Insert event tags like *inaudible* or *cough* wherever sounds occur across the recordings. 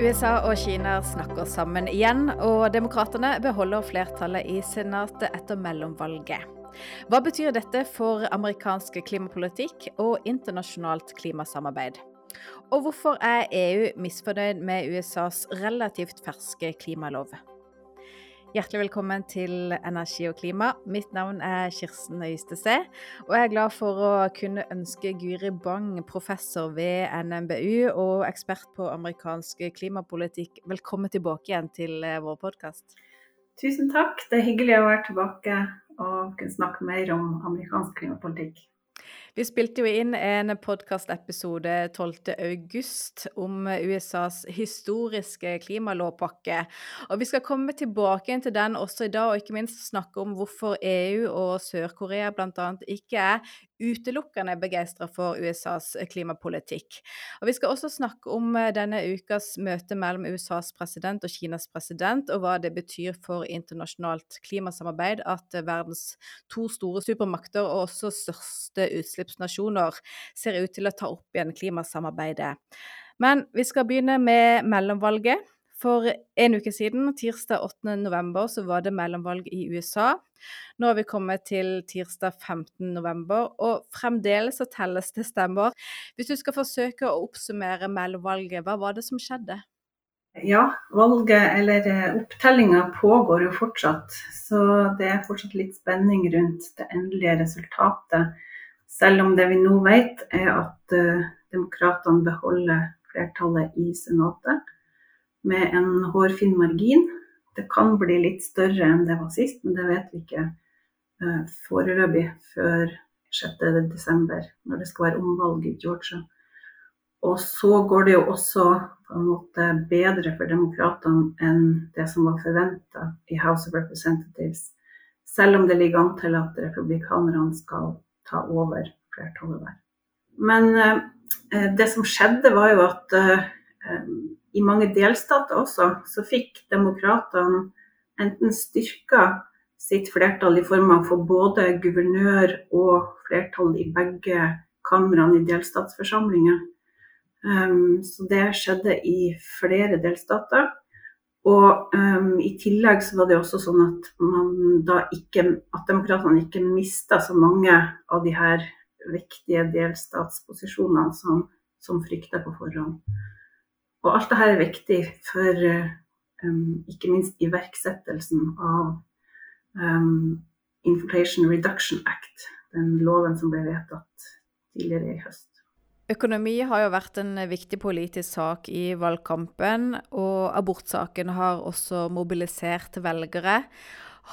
USA og Kina snakker sammen igjen, og demokratene beholder flertallet i Senatet etter mellomvalget. Hva betyr dette for amerikansk klimapolitikk og internasjonalt klimasamarbeid? Og hvorfor er EU misfornøyd med USAs relativt ferske klimalov? Hjertelig velkommen til Energi og klima. Mitt navn er Kirsten Øystese, og jeg er glad for å kunne ønske Guri Bang, professor ved NMBU og ekspert på amerikansk klimapolitikk, velkommen tilbake igjen til eh, vår podkast. Tusen takk. Det er hyggelig å være tilbake og kunne snakke mer om amerikansk klimapolitikk. Vi spilte jo inn en podkastepisode 12.8 om USAs historiske klimalovpakke. Og vi skal komme tilbake til den også i dag, og ikke minst snakke om hvorfor EU og Sør-Korea bl.a. ikke er utelukkende begeistra for USAs klimapolitikk. Og Vi skal også snakke om eh, denne ukas møte mellom USAs president og Kinas president, og hva det betyr for internasjonalt klimasamarbeid at verdens to store supermakter og også største utslipp utslippsnasjoner ser ut til å ta opp igjen klimasamarbeidet. Men vi skal begynne med mellomvalget. For en uke siden, tirsdag 8. november, så var det mellomvalg i USA. Nå har vi kommet til tirsdag 15. november, og fremdeles så telles det stemmer. Hvis du skal forsøke å oppsummere mellomvalget, hva var det som skjedde? Ja, valget eller eh, opptellinga pågår jo fortsatt. Så det er fortsatt litt spenning rundt det endelige resultatet. Selv om det vi nå vet, er at uh, demokratene beholder flertallet i Senatet med en hårfin margin. Det kan bli litt større enn det var sist, men det vet vi ikke uh, foreløpig før 6.12., når det skal være omvalg i Georgia. Og så går det jo også på en måte bedre for demokratene enn det som var forventa i House of Representatives, selv om det ligger an til at republikanerne skal ta over flertallet der. Men eh, det som skjedde, var jo at eh, i mange delstater også, så fikk demokratene enten styrka sitt flertall i form av få både guvernør og flertall i begge kamrene i delstatsforsamlinger. Um, så det skjedde i flere delstater. Og um, i tillegg så var det også sånn at man da ikke At demokratene ikke mista så mange av de her viktige delstatsposisjonene som, som frykta på forhånd. Og alt dette er viktig for um, ikke minst iverksettelsen av um, Inflation Reduction Act, den loven som ble vedtatt tidligere i høst. Økonomi har jo vært en viktig politisk sak i valgkampen, og abortsaken har også mobilisert velgere.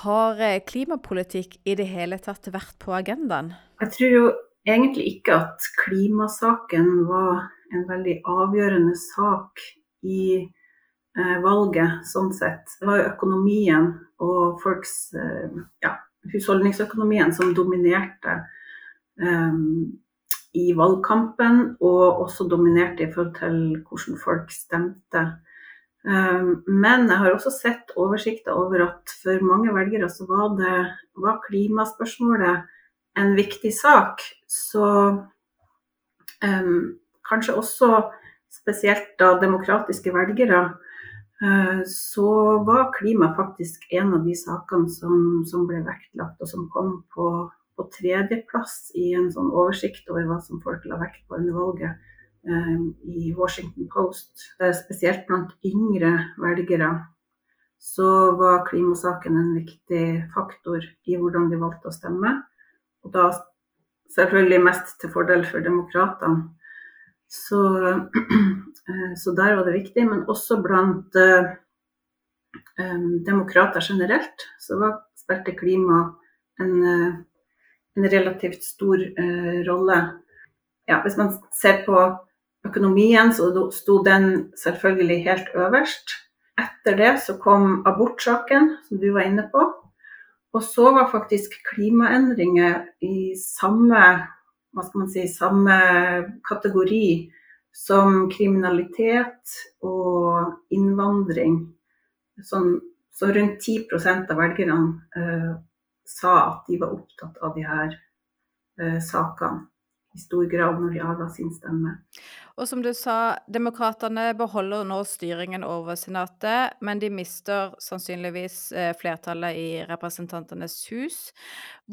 Har eh, klimapolitikk i det hele tatt vært på agendaen? Jeg tror jo egentlig ikke at klimasaken var en veldig avgjørende sak i eh, valget, sånn sett. Det var jo økonomien og folks eh, ja, husholdningsøkonomien som dominerte. I valgkampen, og også dominerte i forhold til hvordan folk stemte. Ehm, men jeg har også sett oversikter over at for mange velgere så var, det, var klimaspørsmålet en viktig sak. Så um, kanskje også spesielt da demokratiske velgere, uh, så var klima faktisk en av de sakene som, som ble vektlagt, og som kom på på tredjeplass i en sånn oversikt over hva som folk la vekt på under valget eh, i Washington Post. Spesielt blant yngre velgere så var klimasaken en viktig faktor i hvordan de valgte å stemme. Og da selvfølgelig mest til fordel for demokratene. Så, *clears throat* eh, så, der var det viktig. Men også blant uh, um, demokrater generelt så var, spilte klima en en relativt stor uh, rolle. Ja, hvis man ser på økonomien, så sto den selvfølgelig helt øverst. Etter det så kom abortsaken, som du var inne på. Og så var faktisk klimaendringer i samme, hva skal man si, samme kategori som kriminalitet og innvandring. Sånn, så rundt 10% av velgerne eh, sa at de var opptatt av de her eh, sakene i stor grad når de avla sin stemme. Og som du sa, demokratene beholder nå styringen over Senatet, men de mister sannsynligvis eh, flertallet i Representantenes hus.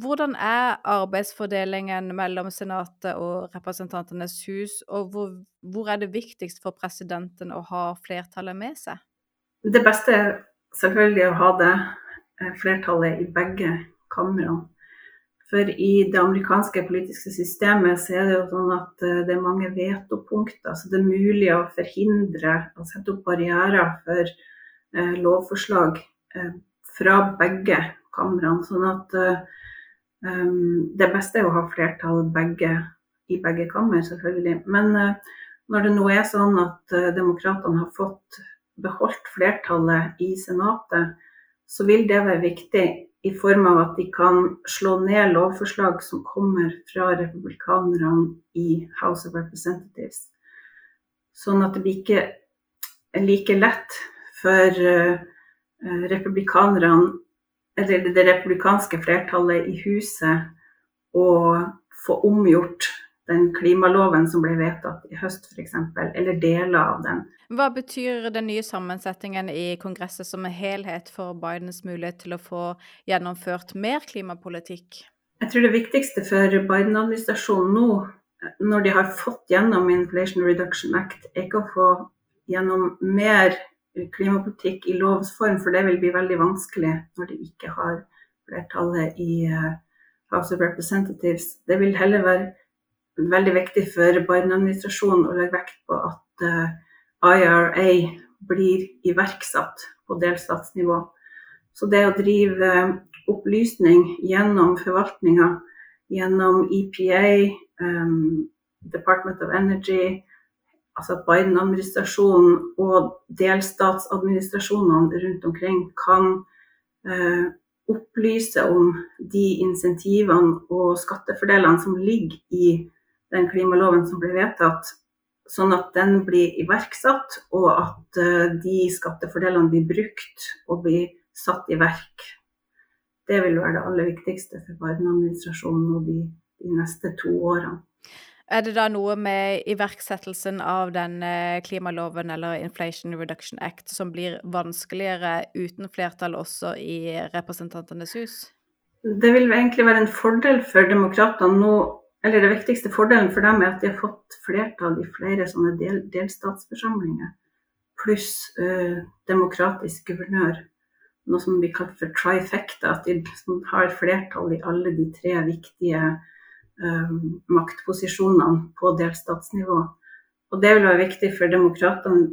Hvordan er arbeidsfordelingen mellom Senatet og Representantenes hus, og hvor, hvor er det viktigst for presidenten å ha flertallet med seg? Det beste er selvfølgelig å ha det eh, flertallet i begge kamrene. For i det amerikanske politiske systemet så er det jo sånn at eh, det er mange vetopunkter. Så det er mulig å forhindre og sette opp barrierer for eh, lovforslag eh, fra begge kamrene. Sånn at eh, det beste er å ha flertall begge, i begge kammer, selvfølgelig. Men eh, når det nå er sånn at eh, demokratene har fått beholdt flertallet i Senatet, så vil det være viktig i form av at de kan slå ned lovforslag som kommer fra republikanerne i House of Representatives. Sånn at det blir ikke like lett for uh, republikanerne, eller det republikanske flertallet i huset, å få omgjort den klimaloven som ble vedtatt i høst f.eks., eller deler av den. Hva betyr den nye sammensetningen i Kongresset som en helhet for Bidens mulighet til å få gjennomført mer klimapolitikk? Jeg tror det viktigste for Biden-administrasjonen nå, når de har fått gjennom Inflation Reduction Act, er ikke å få gjennom mer klimapolitikk i lovs form, for det vil bli veldig vanskelig når de ikke har flertallet i eh, House of Representatives. Det vil heller være veldig viktig for Biden-administrasjonen å legge vekt på at eh, IRA blir iverksatt på delstatsnivå. Så det å drive uh, opplysning gjennom forvaltninga, gjennom EPA, um, Department of Energy, altså at Biden-administrasjonen og delstatsadministrasjonene rundt omkring kan uh, opplyse om de insentivene og skattefordelene som ligger i den klimaloven som ble vedtatt, sånn at den blir iverksatt, og at eh, de skattefordelene blir brukt og blir satt i verk. Det vil være det aller viktigste for Biden-administrasjonen de, de neste to årene. Er det da noe med iverksettelsen av den klimaloven eller Inflation Reduction Act som blir vanskeligere uten flertall også i Representantenes hus? Det vil egentlig være en fordel for demokratene nå eller det viktigste fordelen for dem er at de har fått flertall i flere sånne del, delstatsforsamlinger, pluss uh, demokratisk guvernør. Noe som blir kalt for trifecta, at de har flertall i alle de tre viktige um, maktposisjonene på delstatsnivå. Og det vil være viktig for demokratene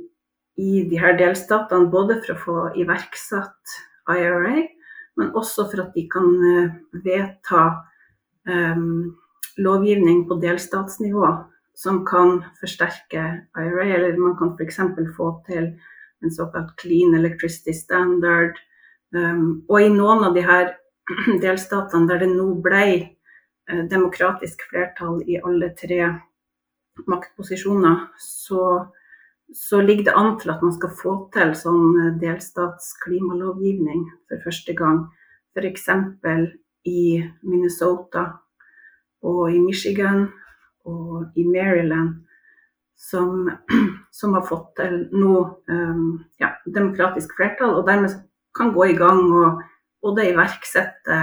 i de her delstatene, både for å få iverksatt IRA, men også for at de kan uh, vedta um, lovgivning på delstatsnivå som kan forsterke IRA, eller man kan f.eks. få til en såkalt clean electricity standard. Um, og i noen av de her *clears throat* delstatene der det nå ble eh, demokratisk flertall i alle tre maktposisjoner, så, så, ligger det an til at man skal få til sånn eh, delstatsklimalovgivning for første gang. F.eks. i Minnesota og i Michigan og i Maryland som, *clears throat* som har fått til nå um, ja, demokratisk flertall, og dermed kan gå i gang og både iverksette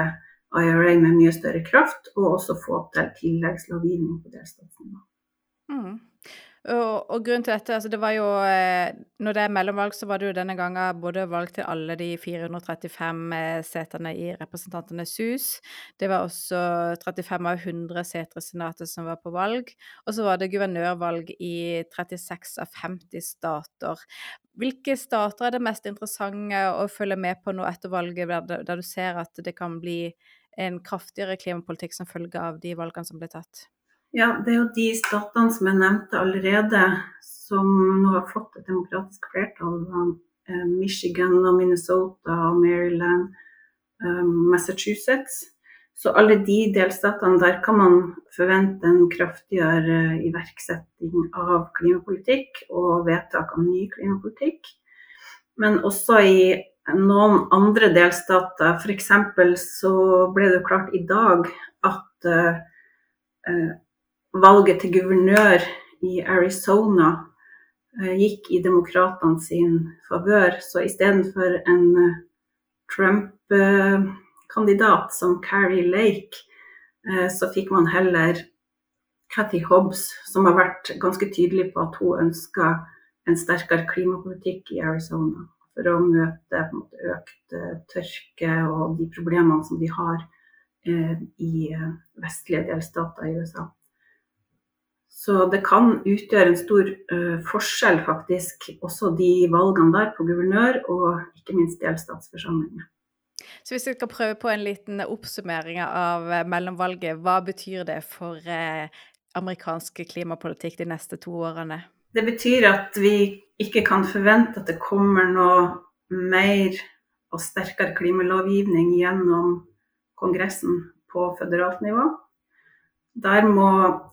IRA med mye større kraft, og også få til tilleggslovgivning på delstatsnivå. Mm. Og, og, grunnen til dette, altså det var jo eh, Når det er mellomvalg, så var det jo denne gangen både valg til alle de 435 eh, setene i Representantenes hus. Det var også 35 av 100 seter i Senatet som var på valg. Og så var det guvernørvalg i 36 av 50 stater. Hvilke stater er det mest interessante å følge med på nå etter valget, der, du ser at det kan bli en kraftigere klimapolitikk som følge av de valgene som ble tatt? Ja, det er jo de statene som jeg nevnte allerede, som nå har fått et demokratisk flertall. Eh, Michigan og Minnesota og Maryland, eh, Massachusetts. Så alle de delstatene der kan man forvente en kraftigere iverksetting av klimapolitikk og vedtak av ny klimapolitikk. Men også i noen andre delstater, f.eks. så ble det jo klart i dag at valget til guvernør i Arizona eh, gikk i demokratene sin favør. Så istedenfor en eh, Trump-kandidat som Carrie Lake, så fikk man heller Cathy Hobbs, som har vært ganske tydelig på at hun ønsker en sterkere klimapolitikk i Arizona for å møte måte, økt tørke og de problemene som de har eh, i vestlige delstater i USA. Så det kan utgjøre en stor uh, forskjell, faktisk, også de valgene der på guvernør og ikke minst delstatsforsamlinger. Så hvis vi skal prøve på en liten oppsummering av eh, mellomvalget, hva betyr det for uh, amerikansk klimapolitikk de neste to årene? Det betyr at vi ikke kan forvente at det kommer noe mer og sterkere klimalovgivning gjennom Kongressen på føderalt nivå. Der må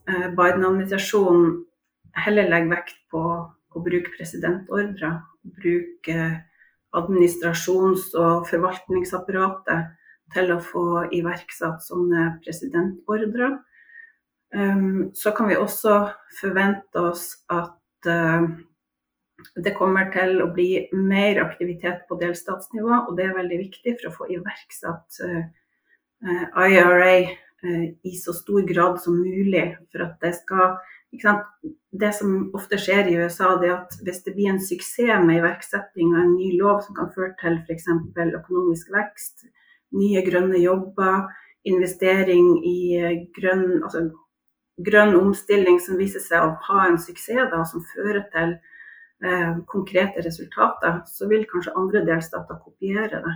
eh, Biden-administrasjonen heller legge vekt på å bruke presidentordrer. bruke administrasjons- og forvaltningsapparatet til å få iverksatt sånne presidentordre. Um, så kan vi også forvente oss at uh, det kommer til å bli mer aktivitet på delstatsnivå, og det er veldig viktig for å få iverksatt IRA Eh, i så stor grad som mulig. For at det skal Det som ofte skjer i USA, det er at hvis det blir en suksess med iverksetting av en ny lov som kan føre til f.eks. økonomisk vekst, nye grønne jobber, investering i eh, grønn, altså, grønn omstilling som viser seg å ha en suksess, da, som fører til eh, konkrete resultater, så vil kanskje andre delstater kopiere det.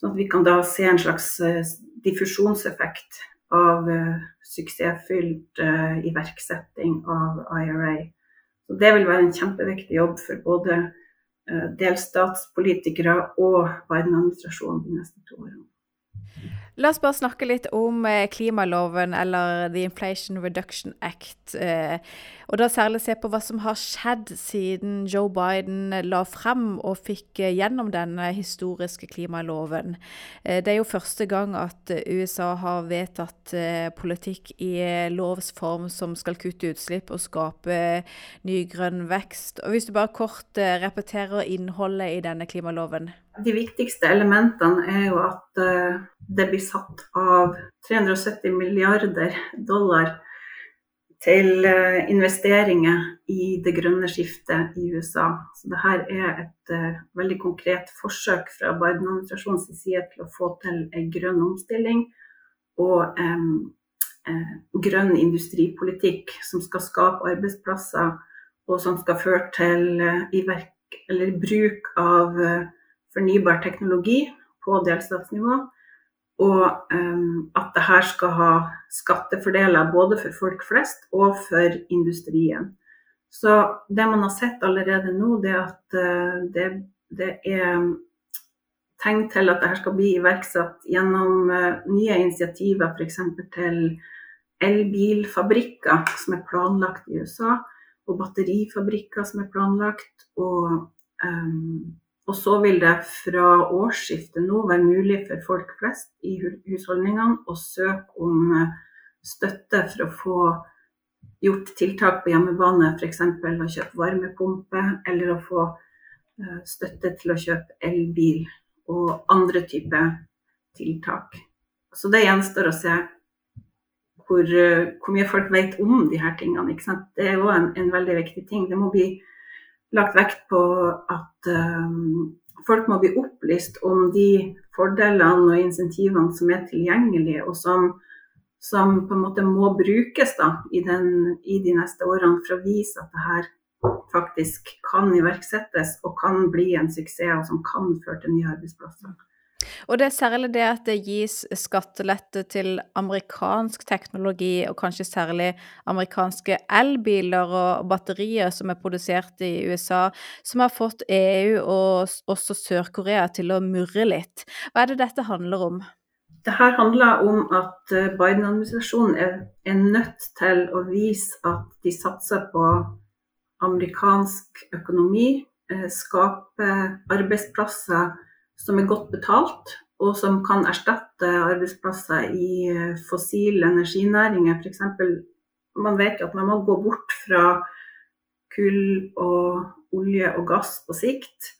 Sånn at vi kan da se en slags eh, diffusjonseffekt av uh, suksessfylt uh, iverksetting av IRA. Så det vil være en kjempeviktig jobb for både delstatspolitikere og Biden-administrasjonen de neste to årene. La oss bare snakke litt om eh, klimaloven, eller The Inflation Reduction Act. Eh, og da særlig se på hva som har skjedd siden Joe Biden la frem og fikk eh, gjennom denne historiske klimaloven. Det er jo første gang at USA har vedtatt politikk i lovs form som skal kutte utslipp og skape ny grønn vekst. Og Hvis du bare kort repeterer innholdet i denne klimaloven? De viktigste elementene er jo at uh, det blir satt av 370 milliarder dollar til uh, investeringer i det grønne skiftet i USA. Så dette er et uh, veldig konkret forsøk fra Biden-administrasjonens side til å få til en grønn omstilling og um, grønn industripolitikk som skal skape arbeidsplasser, og som skal føre til iverk, eller bruk av fornybar teknologi på delstatsnivå. Og um, at det her skal ha skattefordeler både for folk flest og for industrien. Så det man har sett allerede nå, det er at uh, det, det, er tegn til at dette skal bli iverksatt gjennom uh, nye initiativer, f.eks. til elbilfabrikker som er planlagt i USA, og batterifabrikker som er planlagt. og um, og så vil det fra årsskiftet nå være mulig for folk flest i husholdningene å søke om eh, støtte for å få gjort tiltak på hjemmebane, f.eks. å kjøpe varmepumpe, eller å få eh, støtte til å kjøpe elbil og andre typer tiltak. Så det gjenstår å se hvor, eh, hvor mye folk vet om de her tingene. Det er jo en, en veldig viktig ting. Det må bli lagt vekt på at um, folk må bli opplyst om de fordelene og insentivene som er tilgjengelige, og som, som på en måte må brukes da, i, den, i, de neste årene for å vise at det her faktisk kan iverksettes og kan bli en suksess, og som kan føre til nye arbeidsplasser. Og det er særlig det at det gis skattelette til amerikansk teknologi, og kanskje særlig amerikanske elbiler og batterier som er produsert i USA, som har fått EU og også Sør-Korea til å murre litt. Hva er det dette handler om? Det her handler om at eh, Biden-administrasjonen er, er nødt til å vise at de satser på amerikansk økonomi, skaper skape arbeidsplasser som er godt betalt, og som kan erstatte arbeidsplasser i eh, fossile energinæringer, f.eks. man vet at man må gå bort fra kull og olje og gass på sikt.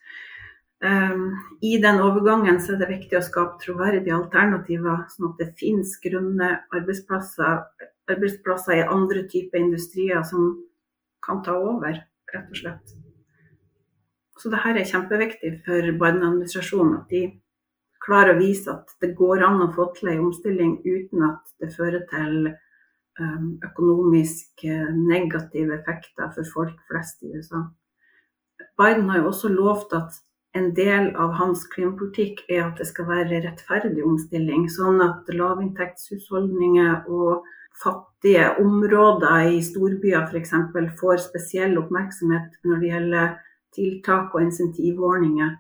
Um, I den overgangen så er det viktig å skape troverdige alternativer, sånn at det finnes grønne arbeidsplasser, arbeidsplasser i andre typer industrier som kan ta over, rett og slett. Så det her er kjempeviktig for Biden-administrasjonen, at de klarer å vise at det går an å få til en omstilling uten at det fører til um, økonomisk negative effekter for folk flest i USA. Biden har jo også lovt at en del av hans klimapolitikk er at det skal være rettferdig omstilling, sånn at lavinntektshusholdninger og fattige områder i storbyer f.eks. får spesiell oppmerksomhet når det gjelder tiltak og insentivordninger.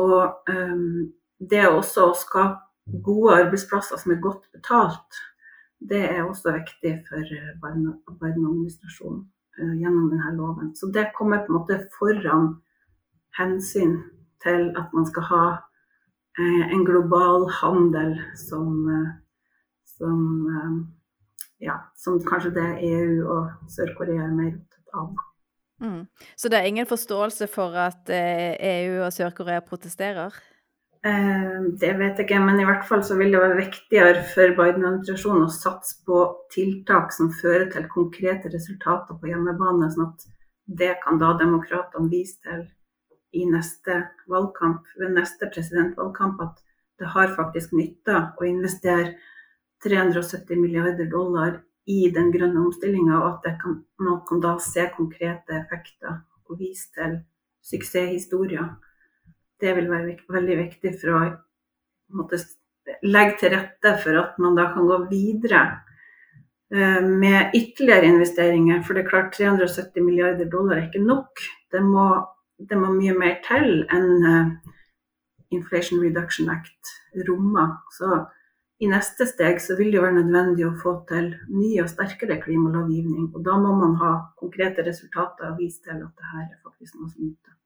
Og um, det også å skape gode arbeidsplasser som er godt betalt, det er også viktig for Biden-administrasjonen uh, gjennom denne loven. Så det kommer på en måte foran hensyn til at man skal ha uh, en global handel som, uh, som, eh, ja, som kanskje det EU og Sør-Korea er mer opptatt av. Mm. Så det er ingen forståelse for at EU og Sør-Korea protesterer? Det vet jeg ikke, men i hvert fall så vil det være viktigere for Biden-administrasjonen å satse på tiltak som fører til konkrete resultater på hjemmebane, sånn at det kan da demokratene vise til i neste valgkamp, ved neste presidentvalgkamp at det har faktisk nytta å investere 370 milliarder dollar i den grønne omstillinga, og at kan, man kan da se konkrete effekter og vise til suksesshistorier. Det vil være veldig viktig for å måtte, legge til rette for at man da kan gå videre eh, med ytterligere investeringer. For det er klart 370 milliarder dollar er ikke nok. Det må det må mye mer til enn uh, Inflation Reduction Act rommer. I neste steg så vil det være nødvendig å få til ny og sterkere klimalovgivning. Og da må man ha konkrete resultater og vise til at det her er faktisk noe som nytter.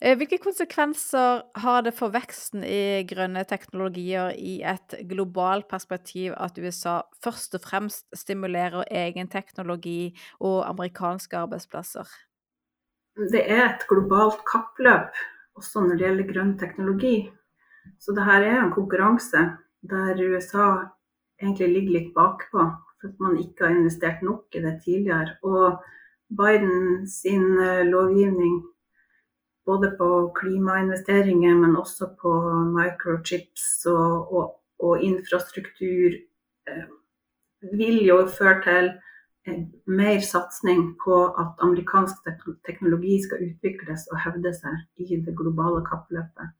Eh, hvilke konsekvenser har det for veksten i grønne teknologier i et globalt perspektiv at USA først og fremst stimulerer egen teknologi og amerikanske arbeidsplasser? det er et globalt kappløp også når det gjelder grønn teknologi. Så det her er en konkurranse der USA egentlig ligger litt bakpå for at man ikke har investert nok i det tidligere. Og Biden sin eh, lovgivning både på klimainvesteringer, men også på microchips og, og, og infrastruktur, eh, vil jo føre til mer satsing på at amerikansk teknologi skal utvikles og hevde seg i det globale kappløpet.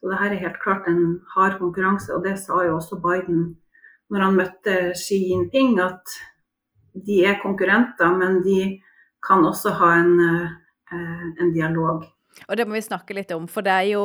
Så det her er helt klart en hard konkurranse, og det sa jo også Biden når han møtte Xi Jinping, at de er konkurrenter, men de kan også ha en, eh, en dialog. Og det må vi snakke litt om, for det er jo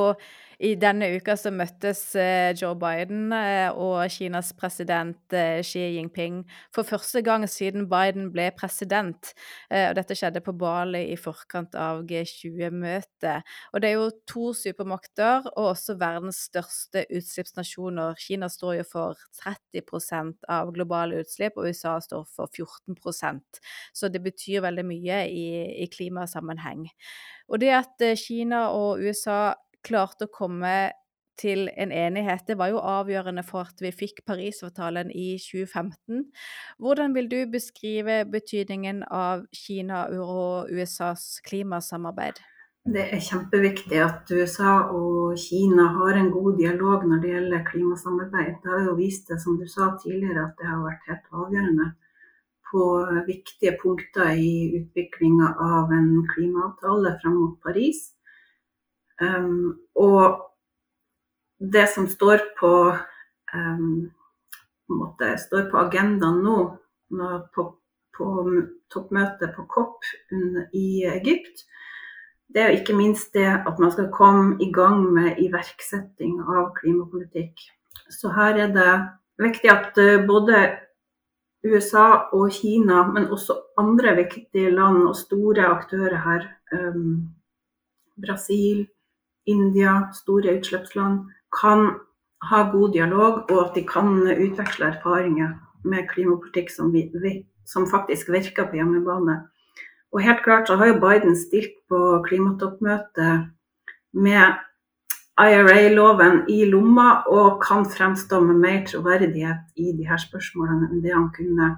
i denne uka så møttes eh, Joe Biden eh, og Kinas president eh, Xi Jinping for første gang siden Biden ble president. Dette skjedde på Bali i forkant av G20-møtet. Og det er jo to supermakter og også verdens største utslippsnasjoner. Kina står jo for 30% av globale utslipp, og USA står for 14% Så det betyr veldig mye i, i klimasammenheng. Og det at Kina og USA klarte å komme til en enighet. Det var jo avgjørende for at vi fikk Parisavtalen i 2015. Hvordan vil du beskrive betydningen av Kina og USAs klimasamarbeid? Det er kjempeviktig at USA og Kina har en god dialog når det gjelder klimasamarbeid. Det har jo vist det, som du sa tidligere, at det har vært helt avgjørende på viktige punkter i utviklinga av en klimaavtale fram mot Paris. Um, og det som står på, um, måte, står på agendaen nå, på, på, toppmøtet på COP i Egypt, det er jo ikke minst det at man skal komme i gang med iverksetting av klimapolitikk. Så her er det viktig at eh, både USA og Kina, men også andre viktige land og store aktører her, um, Brasil, India, store utslippsland, kan ha god dialog, og at de kan utveksle erfaringer med klimapolitikk som vi som faktisk virker på hjemmebane. Og helt klart så har jo Biden stilt på klimatoppmøtet med IRA-loven i lomma og kan fremstå med mer troverdighet i de her spørsmålene enn det han kunne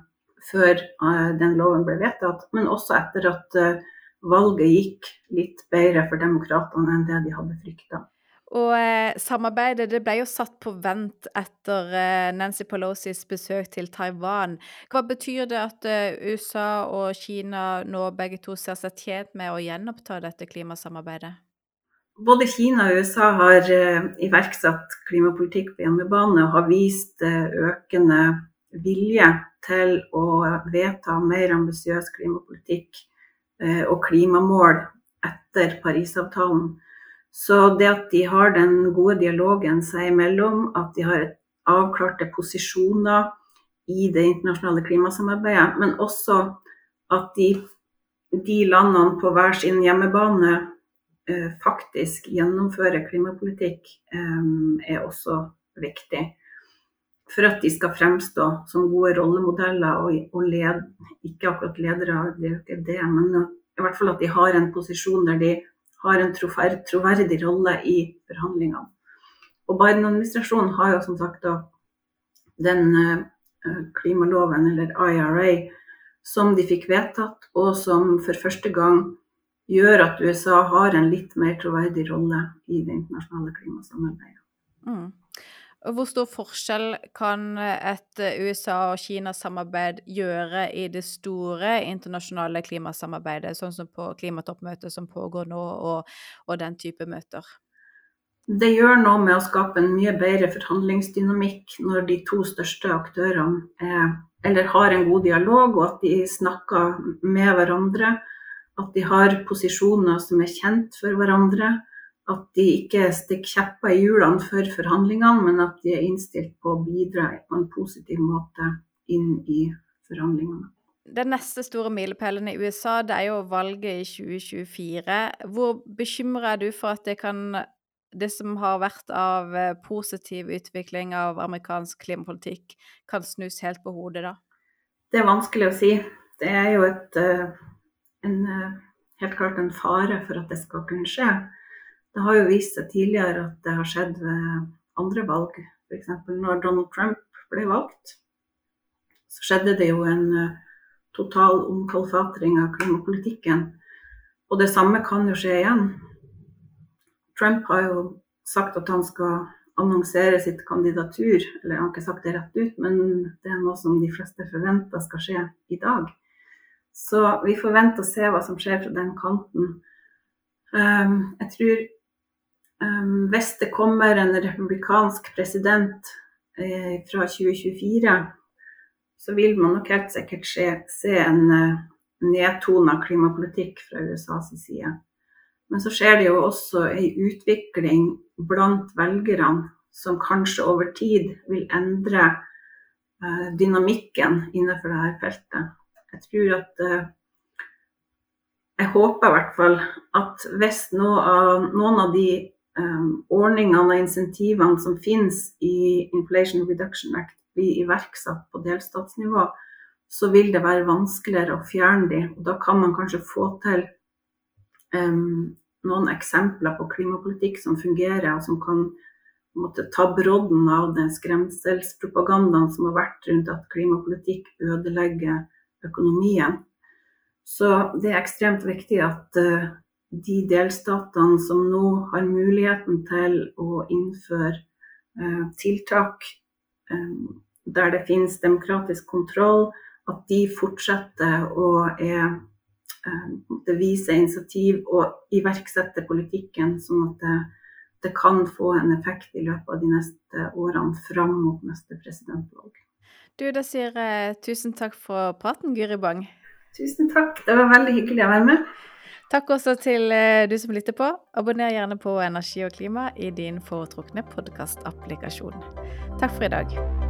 før eh, den loven ble vedtatt, men også etter at eh, valget gikk litt bedre for demokratene enn det de hadde frykta. Og eh, samarbeidet det ble jo satt på vent etter eh, Nancy Pelosis besøk til Taiwan. Hva betyr det at eh, USA og Kina nå begge to ser seg tjent med å gjenoppta dette klimasamarbeidet? Både Kina og USA har eh, iverksatt klimapolitikk på hjemmebane og har vist eh, økende vilje til å vedta mer ambisiøs klimapolitikk og klimamål etter Parisavtalen. Så det at de har den gode dialogen seg imellom, at de har avklarte posisjoner i det internasjonale klimasamarbeidet, men også at de, de landene på hver sin hjemmebane eh, faktisk gjennomfører klimapolitikk, eh, er også viktig. For at de skal fremstå som gode rollemodeller og, og led, ikke akkurat ledere, det er jo ikke det, men i hvert fall at de har en posisjon der de har en troverdig rolle i forhandlingene. Og Biden-administrasjonen har jo som sagt da den uh, klimaloven, eller IRA, som de fikk vedtatt, og som for første gang gjør at USA har en litt mer troverdig rolle i det internasjonale klimasamarbeidet. Mm. Hvor stor forskjell kan et USA- og Kina-samarbeid gjøre i det store internasjonale klimasamarbeidet, sånn som på klimatoppmøtet som pågår nå, og, og, den type møter? Det gjør noe med å skape en mye bedre forhandlingsdynamikk når de to største aktørene er, eller har en god dialog, og at de snakker med hverandre. At de har posisjoner som er kjent for hverandre at de ikke stikker kjepper i hjulene for forhandlingene, men at de er innstilt på å bidra på en positiv måte inn i forhandlingene. Den neste store milepælen i USA det er jo valget i 2024. Hvor bekymra er du for at det, kan, det som har vært av eh, positiv utvikling av amerikansk klimapolitikk, kan snus helt på hodet da? Det er vanskelig å si. Det er jo et, eh, en, eh, helt klart en fare for at det skal kunne skje. Det har jo vist seg tidligere at det har skjedd ved andre valg. F.eks. når Donald Trump ble valgt, så skjedde det jo en uh, total omkalfatring av klimapolitikken. Og det samme kan jo skje igjen. Trump har jo sagt at han skal annonsere sitt kandidatur, eller han har ikke sagt det rett ut, men det er noe som de fleste forventer skal skje i dag. Så vi forventer å se hva som skjer fra den kanten. Um, jeg tror hvis det kommer en republikansk president eh, fra 2024, så vil man nok helt sikkert se, se en uh, nedtona klimapolitikk fra USAs side. Men så skjer det jo også ei utvikling blant velgerne som kanskje over tid vil endre uh, dynamikken innenfor dette feltet. Jeg tror at Jeg håper i hvert fall at hvis noen av de um, ordningene og insentivene som finnes i Inflation Reduction Act blir iverksatt på delstatsnivå, så vil det være vanskeligere å fjerne de. Og da kan man kanskje få til um, noen eksempler på klimapolitikk som fungerer, og som kan måtte ta brodden av den skremselspropagandaen som har vært rundt at klimapolitikk ødelegger økonomien. Så det er ekstremt viktig at uh, de delstatene som nå har muligheten til å innføre eh, tiltak eh, der det finnes demokratisk kontroll, at de fortsetter å er, eh, vise initiativ og iverksette politikken, sånn at det, det, kan få en effekt i løpet av de neste årene fram mot neste presidentvalg. Du, da sier tusen takk for praten, Guri Bang. Tusen takk. Det var veldig hyggelig å være med. Takk også til eh, du som lytter på. Abonner gjerne på Energi og klima i din foretrukne podkastapplikasjon. Takk for i dag.